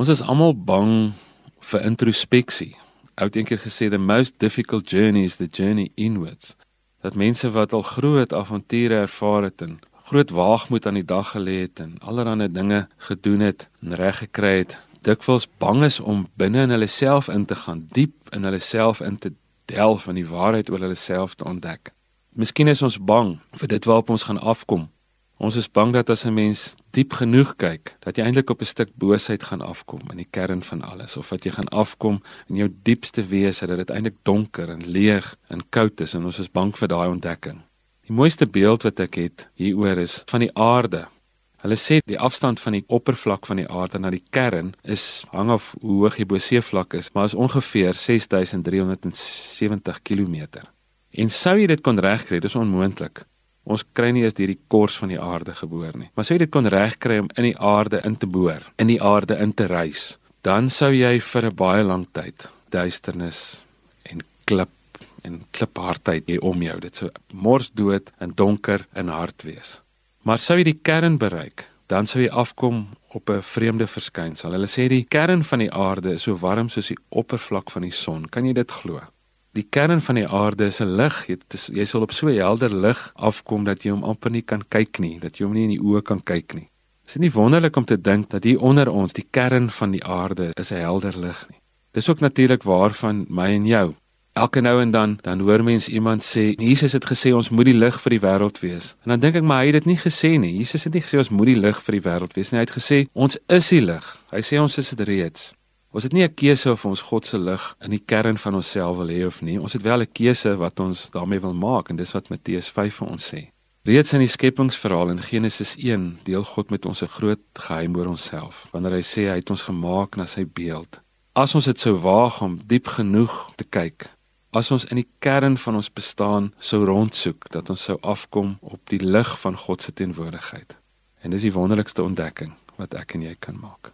Ons is almal bang vir introspeksie. Oud eendag gesê the most difficult journey is the journey inwards. Dat mense wat al groot avonture ervaar het en groot waagmoed aan die dag gelê het en allerlei dinge gedoen het en reg gekry het, dikwels bang is om binne in hulle self in te gaan, diep in hulle self in te delf en die waarheid oor hulle self te ontdek. Miskien is ons bang vir dit waarop ons gaan afkom. Ons is bang dat as 'n mens diep genoeg kyk, dat jy eintlik op 'n stuk boosheid gaan afkom in die kern van alles of dat jy gaan afkom in jou diepste wese dat dit eintlik donker en leeg en koud is en ons is bang vir daai ontdekking. Die mooiste beeld wat ek het hieroor is van die aarde. Hulle sê die afstand van die oppervlak van die aarde na die kern is hang af hoe hoog die boseevlak is, maar is ongeveer 6370 km. En sou jy dit kon regkry, dis onmoontlik. Ons kry nie eens deur die kors van die aarde geboor nie. Maar sou jy dit kon regkry om in die aarde in te boor, in die aarde in te reis, dan sou jy vir 'n baie lang tyd duisternis en klip en kliphardheid hier om jou. Dit sou mors dood en donker en hard wees. Maar sou jy die kern bereik, dan sou jy afkom op 'n vreemde verskynsel. Hulle sê die kern van die aarde is so warm soos die oppervlak van die son. Kan jy dit glo? Die kern van die aarde is 'n lig. Jy, jy sal op so 'n helder lig afkom dat jy hom amper nie kan kyk nie, dat jy hom nie in die oë kan kyk nie. Is dit nie wonderlik om te dink dat hier onder ons, die kern van die aarde, is 'n helder lig nie? Dis ook natuurlik waar van my en jou. Elke nou en dan dan hoor mens iemand sê Jesus het gesê ons moet die lig vir die wêreld wees. En dan dink ek maar hy het dit nie gesê nie. Jesus het nie gesê ons moet die lig vir die wêreld wees nie. Hy het gesê ons is die lig. Hy sê ons is dit reeds. Ons het nie 'n keuse of ons God se lig in die kern van onsself wil hê of nie. Ons het wel 'n keuse wat ons daarmee wil maak en dis wat Matteus 5 vir ons sê. Reeds in die skepingsverhaal in Genesis 1 deel God met ons 'n groot geheim oor onsself wanneer hy sê hy het ons gemaak na sy beeld. As ons dit sou waag om diep genoeg te kyk, as ons in die kern van ons bestaan sou rondsoek dat ons sou afkom op die lig van God se teenwoordigheid. En dis die wonderlikste ontdekking wat ek en jy kan maak.